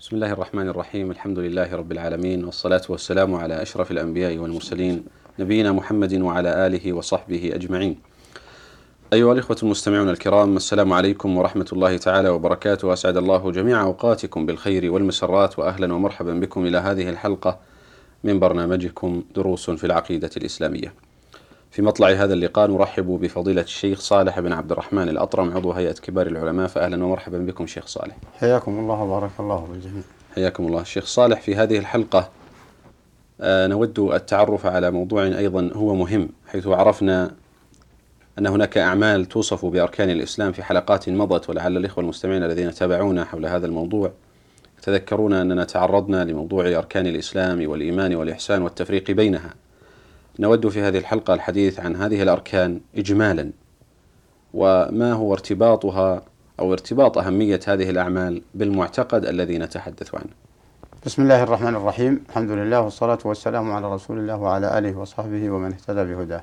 بسم الله الرحمن الرحيم الحمد لله رب العالمين والصلاة والسلام على أشرف الأنبياء والمرسلين نبينا محمد وعلى آله وصحبه أجمعين أيها الإخوة المستمعون الكرام السلام عليكم ورحمة الله تعالى وبركاته أسعد الله جميع أوقاتكم بالخير والمسرات وأهلا ومرحبا بكم إلى هذه الحلقة من برنامجكم دروس في العقيدة الإسلامية في مطلع هذا اللقاء نرحب بفضيلة الشيخ صالح بن عبد الرحمن الأطرم عضو هيئة كبار العلماء. فأهلا ومرحبا بكم شيخ صالح. حياكم الله وبارك الله بالجميع. حياكم الله. الشيخ صالح في هذه الحلقة آه، نود التعرف على موضوع أيضا هو مهم حيث عرفنا أن هناك أعمال توصف بأركان الإسلام في حلقات مضت ولعل الإخوة المستمعين الذين تابعونا حول هذا الموضوع يتذكرون أننا تعرضنا لموضوع أركان الإسلام والإيمان والإحسان والتفريق بينها. نود في هذه الحلقة الحديث عن هذه الأركان إجمالا وما هو ارتباطها أو ارتباط أهمية هذه الأعمال بالمعتقد الذي نتحدث عنه. بسم الله الرحمن الرحيم. الحمد لله والصلاة والسلام على رسول الله وعلى آله وصحبه ومن اهتدى بهداه.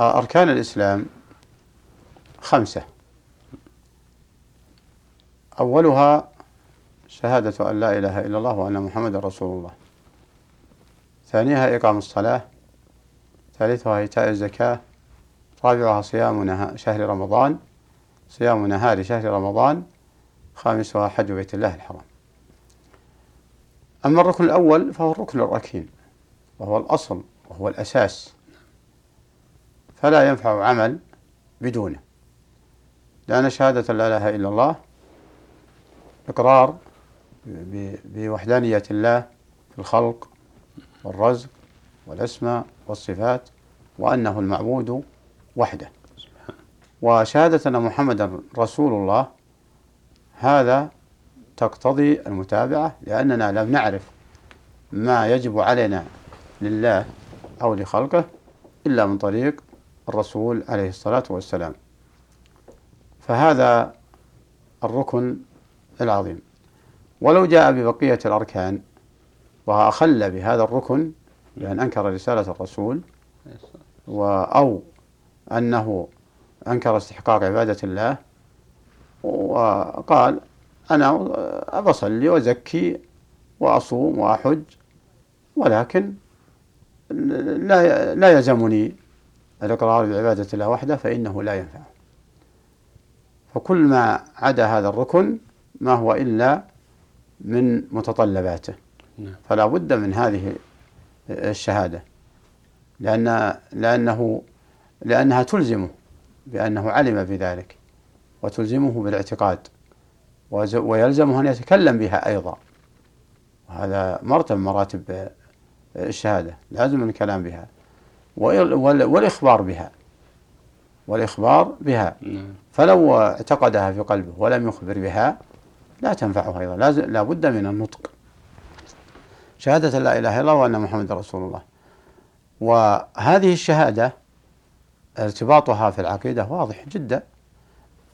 أركان الإسلام خمسة. أولها شهادة أن لا إله إلا الله وأن محمد رسول الله. ثانيها إقام الصلاة ثالثها إيتاء الزكاة رابعها صيام شهر رمضان صيام نهار شهر رمضان خامسها حج بيت الله الحرام. أما الركن الأول فهو الركن الركين وهو الأصل وهو الأساس. فلا ينفع عمل بدونه. لأن شهادة لا إله إلا الله إقرار بوحدانية الله في الخلق والرزق والأسماء والصفات وأنه المعبود وحده. وشهادة أن محمدا رسول الله هذا تقتضي المتابعة لأننا لم نعرف ما يجب علينا لله أو لخلقه إلا من طريق الرسول عليه الصلاة والسلام. فهذا الركن العظيم. ولو جاء ببقية الأركان وأخل بهذا الركن بأن أنكر رسالة الرسول و أو أنه أنكر استحقاق عبادة الله وقال أنا بصلي وأزكي وأصوم وأحج ولكن لا لا يلزمني الإقرار بعبادة الله وحده فإنه لا ينفع فكل ما عدا هذا الركن ما هو إلا من متطلباته. فلا بد من هذه الشهادة لأن لأنه لأنها تلزمه بأنه علم بذلك وتلزمه بالاعتقاد ويلزمه أن يتكلم بها أيضا. وهذا مرتب مراتب الشهادة لازم الكلام بها وال- وال- والإخبار بها والإخبار بها. نعم. فلو اعتقدها في قلبه ولم يخبر بها لا تنفعه أيضا لازم لا بد من النطق. شهادة لا إله إلا الله وأن محمد رسول الله. وهذه الشهادة ارتباطها في العقيدة واضح جدا.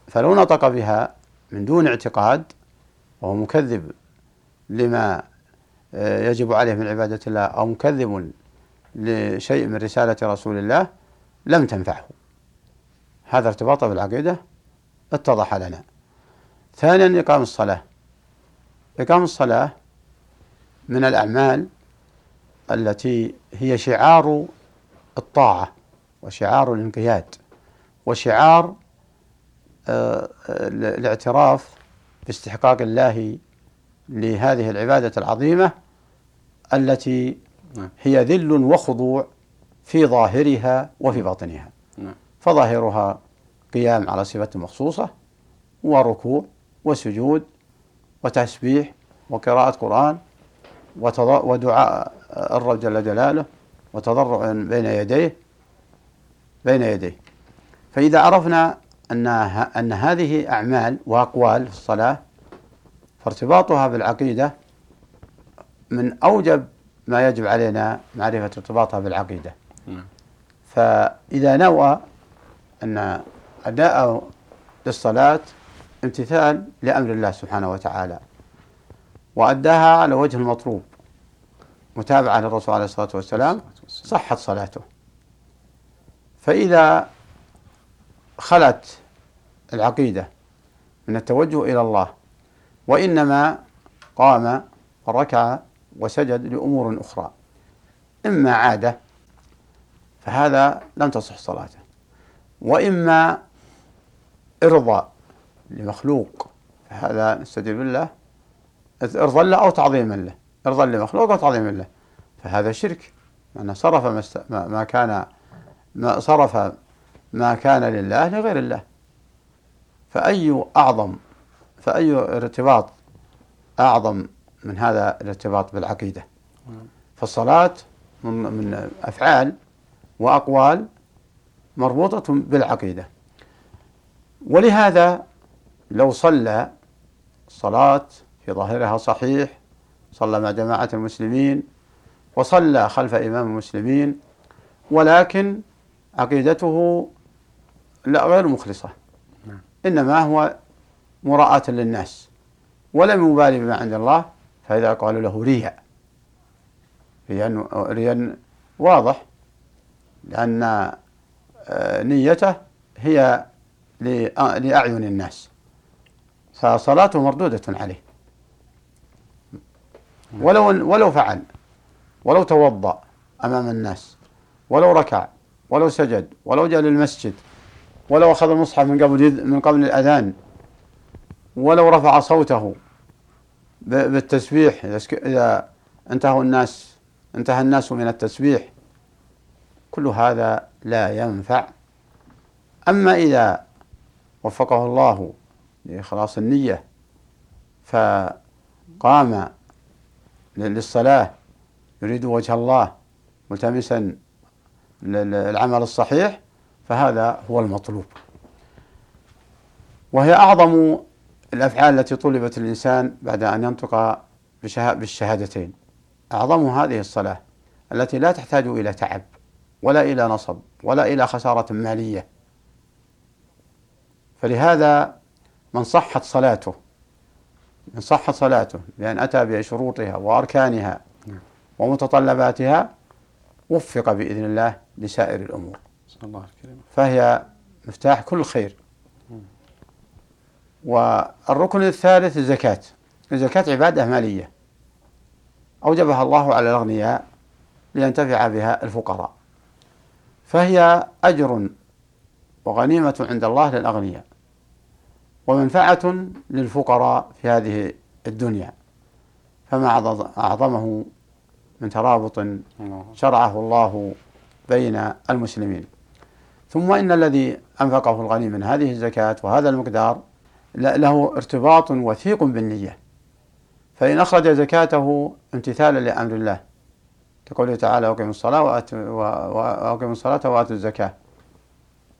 فلو نطق بها من دون اعتقاد وهو مكذب لما آه، يجب عليه من عبادة الله أو مكذب لشيء من رسالة رسول الله لم تنفعه. هذا ارتباطه بالعقيدة اتضح لنا. ثانيا إقام الصلاة. إقام الصلاة من الأعمال التي هي شعار الطاعة وشعار الانقياد وشعار آه، ال- الاعتراف باستحقاق الله لهذه العبادة العظيمة التي نعم. هي ذل وخضوع في ظاهرها وفي باطنها. نعم. فظاهرها قيام على صفة مخصوصة وركوع وسجود وتسبيح وقراءة قرآن ودعاء الرب جل جلاله وتضرع بين يديه بين يديه. فإذا عرفنا أن أن هذه أعمال وأقوال في الصلاة فارتباطها بالعقيدة من أوجب ما يجب علينا معرفة ارتباطها بالعقيدة. نعم. فإذا نوى أن أداء للصلاة امتثال لأمر الله سبحانه وتعالى. وأداها على وجه المطلوب. متابعة للرسول عليه الصلاة والسلام صحت صلاته. فإذا خلت العقيدة من التوجه إلى الله وإنما قام وركع وسجد لأمور أخرى إما عادة فهذا لم تصح صلاته. وإما إرضاء لمخلوق فهذا نستجيب بالله إرضا له أو تعظيما له إرضا لمخلوق أو تعظيما له فهذا شرك. أنه صرف ما كان ما صرف ما كان لله لغير الله. فأي أعظم فأي ارتباط أعظم من هذا الارتباط بالعقيدة؟ فالصلاة من أفعال وأقوال مربوطة بالعقيدة. ولهذا لو صلى صلاة في ظاهرها صحيح صلى مع جماعة المسلمين وصلى خلف إمام المسلمين ولكن عقيدته لا غير مخلصة. إنما هو مراءة للناس ولم يبالي بما عند الله فإذا قالوا له رياء رياء رياء واضح لأن آه، نيته هي لأعين الناس فصلاته مردودة عليه ولو ولو فعل ولو توضأ أمام الناس ولو ركع ولو سجد ولو جاء للمسجد ولو أخذ المصحف من قبل من قبل الأذان ولو رفع صوته بالتسبيح إذا انتهوا الناس انتهى الناس من التسبيح كل هذا لا ينفع. أما إذا وفقه الله لإخلاص النية فقام للصلاة يريد وجه الله ملتمسا العمل الصحيح فهذا هو المطلوب. وهي أعظم الأفعال التي طلبت الإنسان بعد أن ينطق بالشهادتين. أعظم هذه الصلاة التي لا تحتاج إلى تعب ولا إلى نصب ولا إلى خسارة مالية. فلهذا من صحت صلاته من صحت صلاته بأن أتى بشروطها وأركانها. ومتطلباتها وفق بإذن الله لسائر الأمور. الله فهي مفتاح كل خير. والركن الثالث الزكاة. الزكاة عبادة مالية. أوجبها الله على الأغنياء لينتفع بها الفقراء. فهي أجر وغنيمة عند الله للأغنياء. ومنفعة للفقراء في هذه الدنيا. فما أعظمه من ترابط شرعه الله بين المسلمين. ثم إن الذي أنفقه الغني من هذه الزكاة وهذا المقدار له ارتباط وثيق بالنية. فإن أخرج زكاته امتثالا لأمر الله كقوله تعالى وأقيموا الصلاة وأقيموا الصلاة وآتوا الزكاة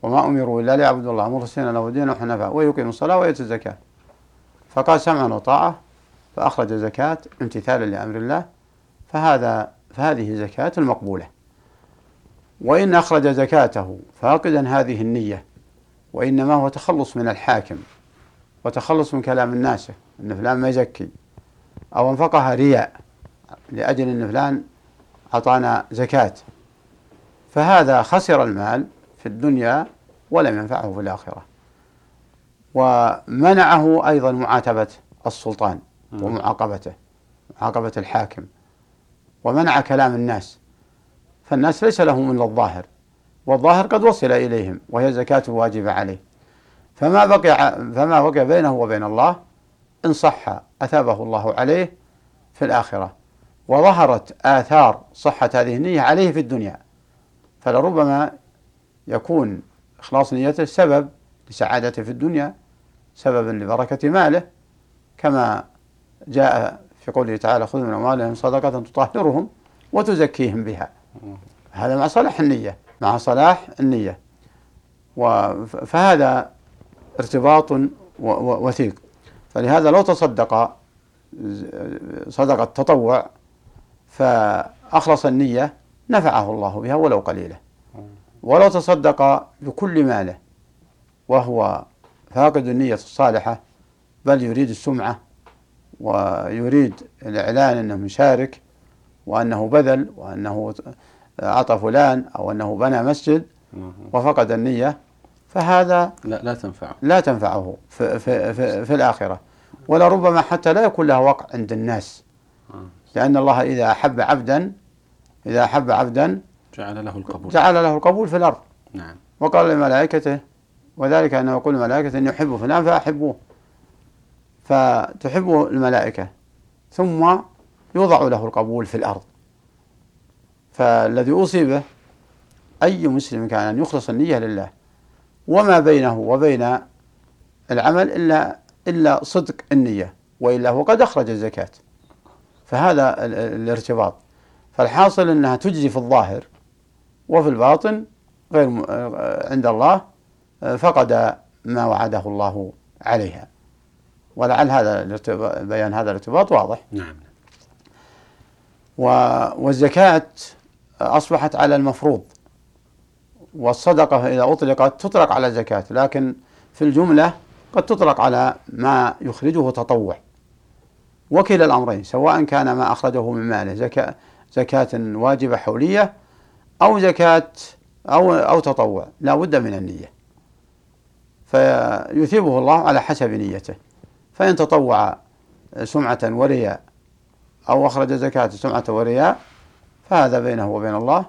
وما أمروا إلا ليعبدوا الله مخلصين له الدين وحنفاء ويقيموا الصلاة ويؤتوا الزكاة. فقال سمعا وطاعة فأخرج زكاة امتثالا لأمر الله فهذا فهذه زكاة المقبولة. وإن أخرج زكاته فاقدا هذه النية وإنما هو تخلص من الحاكم وتخلص من كلام الناس أن فلان ما يزكي. أو أنفقها رياء لأجل أن فلان أعطانا زكاة. فهذا خسر المال في الدنيا ولم ينفعه في الآخرة. ومنعه أيضا معاتبة السلطان ومعاقبته معاقبة الحاكم. ومنع كلام الناس. فالناس ليس لهم إلا الظاهر والظاهر قد وصل إليهم وهي زكاة واجبة عليه. فما بقي فما بقي بينه وبين الله إن صح أثابه الله عليه في الآخرة. وظهرت آثار صحة هذه النية عليه في الدنيا. فلربما يكون إخلاص نيته سبب لسعادته في الدنيا سببا لبركة ماله كما جاء في قوله تعالى خذ من أموالهم صدقة تطهرهم وتزكيهم بها. هذا مع صلاح النية مع صلاح النية. فهذا ارتباط وثيق. فلهذا لو تصدق صدقة تطوع فأخلص النية نفعه الله بها ولو قليلة ولو تصدق بكل ماله وهو فاقد النية الصالحة بل يريد السمعة ويريد الإعلان أنه مشارك وأنه بذل وأنه أعطى فلان أو أنه بنى مسجد وفقد النية فهذا لا لا تنفعه. لا تنفعه في, في, في, في الآخرة. ولربما حتى لا يكون له وقع عند الناس. لأن الله إذا أحب عبدا إذا أحب عبدا جعل له القبول. جعل له القبول في الأرض. نعم. وقال لملائكته وذلك أنه يقول الملائكة إني أحب فلان فأحبوه. فتحبه الملائكة ثم يوضع له القبول في الأرض. فالذي أصيبه أي مسلم كان أن يخلص النية لله وما بينه وبين العمل إلا إلا صدق النية وإلا هو قد أخرج الزكاة. فهذا الارتباط. فالحاصل أنها تجزي في الظاهر وفي الباطن غير عند الله فقد ما وعده الله عليها. ولعل هذا بيان هذا الارتباط واضح. نعم. والزكاة أصبحت على المفروض والصدقة إذا أطلقت تطلق على الزكاة لكن في الجملة قد تطلق على ما يخرجه تطوع. وكلا الأمرين سواء كان ما أخرجه من ماله زكاة زكاة واجبة حولية أو زكاة أو أو تطوع لا بد من النية. فيثيبه الله على حسب نيته. فإن تطوع سمعة ورياء أو أخرج زكاة سمعة ورياء فهذا بينه وبين الله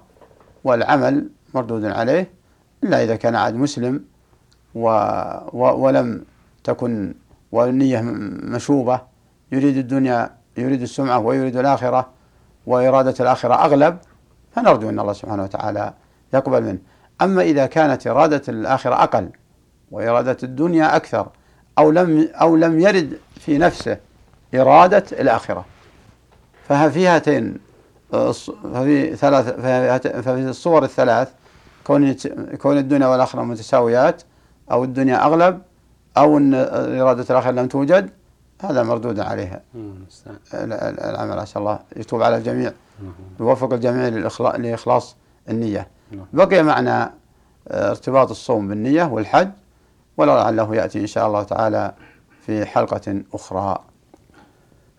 والعمل مردود عليه إلا إذا كان عاد مسلم و و ولم تكن والنية مشوبة يريد الدنيا يريد السمعة ويريد الآخرة وإرادة الآخرة أغلب فنرجو أن الله سبحانه وتعالى يقبل منه. أما إذا كانت إرادة الآخرة أقل وإرادة الدنيا أكثر أو لم أو لم يرد في نفسه إرادة الآخرة ففي هاتين ففي ثلاث ففي الصور الثلاث كون كون الدنيا والآخرة متساويات أو الدنيا أغلب أو أن إرادة الآخرة لم توجد هذا مردود عليها. العمل عسى الله يتوب على الجميع. يوفق الجميع لإخلاص النية. بقي معنا ارتباط الصوم بالنية والحج ولعله يأتي إن شاء الله تعالى في حلقة أخرى.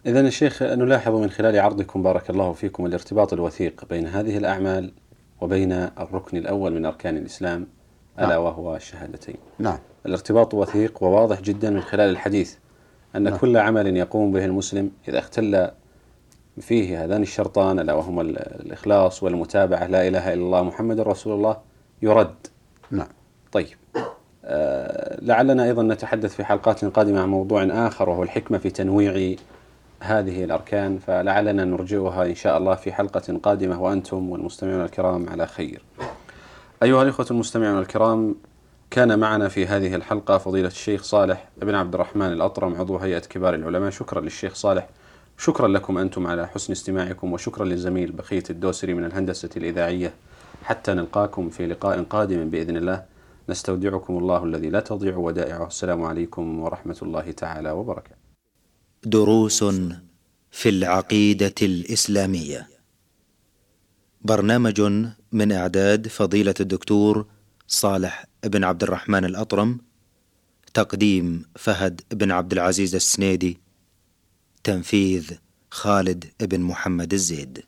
إذا الشيخ نلاحظ من خلال عرضكم بارك الله فيكم الارتباط الوثيق بين هذه الأعمال وبين الركن الأول من أركان الإسلام ألا نعم. وهو الشهادتين. نعم. الارتباط وثيق وواضح جدا من خلال الحديث أن نعم. كل عمل يقوم به المسلم إذا اختل فيه هذان الشرطان ألا وهما الإخلاص والمتابعة لا إله إلا الله محمد رسول الله يرد. نعم. طيب. آه لعلنا أيضا نتحدث في حلقات قادمة عن موضوع آخر وهو الحكمة في تنويع هذه الأركان فلعلنا نرجئها إن شاء الله في حلقة قادمة وأنتم والمستمعون الكرام على خير. أيها الإخوة المستمعون الكرام كان معنا في هذه الحلقة فضيلة الشيخ صالح بن عبد الرحمن الأطرم عضو هيئة كبار العلماء. شكرا للشيخ صالح. شكرا لكم أنتم على حسن استماعكم وشكرا للزميل بقية الدوسري من الهندسة الإذاعية. حتى نلقاكم في لقاء قادم بإذن الله. نستودعكم الله الذي لا تضيع ودائعه. السلام عليكم ورحمة الله تعالى وبركاته. دروس في العقيدة الإسلامية. برنامج من إعداد فضيلة الدكتور صالح بن عبد الرحمن الأطرم. تقديم فهد بن عبد العزيز السنيدي. تنفيذ خالد بن محمد الزيد.